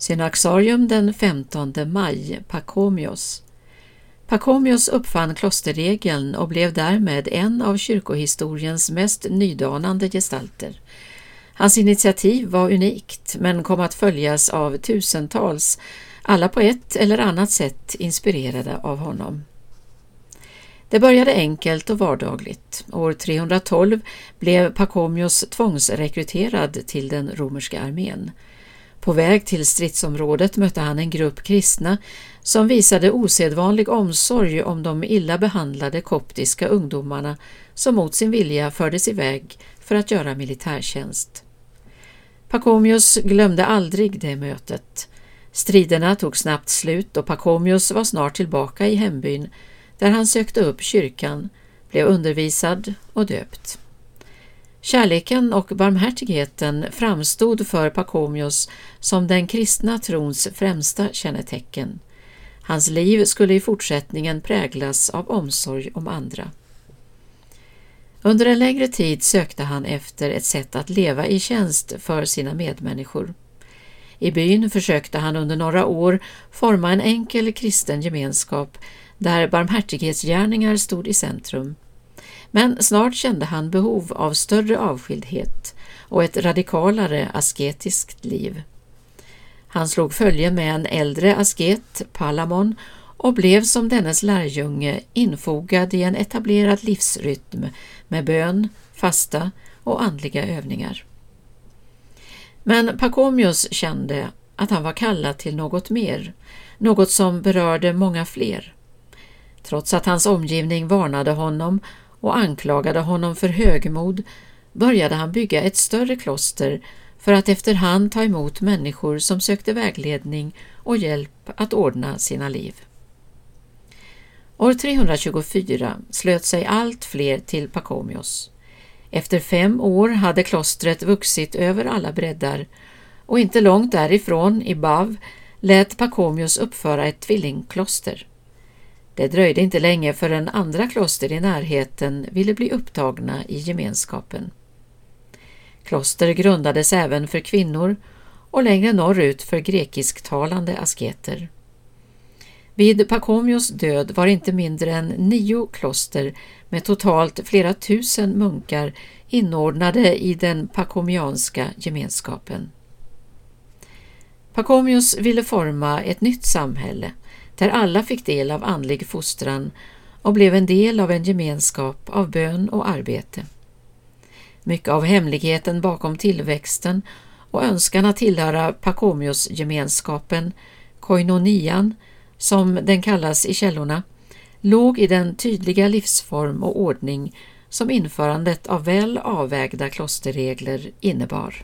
Synaxarium den 15 maj, Pakomios. Pakomios uppfann klosterregeln och blev därmed en av kyrkohistoriens mest nydanande gestalter. Hans initiativ var unikt men kom att följas av tusentals, alla på ett eller annat sätt inspirerade av honom. Det började enkelt och vardagligt. År 312 blev Pacomios tvångsrekryterad till den romerska armén. På väg till stridsområdet mötte han en grupp kristna som visade osedvanlig omsorg om de illa behandlade koptiska ungdomarna som mot sin vilja fördes iväg för att göra militärtjänst. Pacomius glömde aldrig det mötet. Striderna tog snabbt slut och Pacomius var snart tillbaka i hembyn där han sökte upp kyrkan, blev undervisad och döpt. Kärleken och barmhärtigheten framstod för Pakomios som den kristna trons främsta kännetecken. Hans liv skulle i fortsättningen präglas av omsorg om andra. Under en längre tid sökte han efter ett sätt att leva i tjänst för sina medmänniskor. I byn försökte han under några år forma en enkel kristen gemenskap där barmhärtighetsgärningar stod i centrum. Men snart kände han behov av större avskildhet och ett radikalare asketiskt liv. Han slog följe med en äldre asket, Palamon, och blev som dennes lärjunge infogad i en etablerad livsrytm med bön, fasta och andliga övningar. Men Pacomius kände att han var kallad till något mer, något som berörde många fler. Trots att hans omgivning varnade honom och anklagade honom för högmod började han bygga ett större kloster för att efterhand ta emot människor som sökte vägledning och hjälp att ordna sina liv. År 324 slöt sig allt fler till Pakomios. Efter fem år hade klostret vuxit över alla breddar och inte långt därifrån, i Bav, lät Pakomios uppföra ett tvillingkloster. Det dröjde inte länge förrän andra kloster i närheten ville bli upptagna i gemenskapen. Kloster grundades även för kvinnor och längre norrut för grekisktalande asketer. Vid Pacomios död var inte mindre än nio kloster med totalt flera tusen munkar inordnade i den pakomianska gemenskapen. Pacomius ville forma ett nytt samhälle där alla fick del av andlig fostran och blev en del av en gemenskap av bön och arbete. Mycket av hemligheten bakom tillväxten och önskan att tillhöra Pakomios-gemenskapen, koinonian, som den kallas i källorna, låg i den tydliga livsform och ordning som införandet av väl avvägda klosterregler innebar.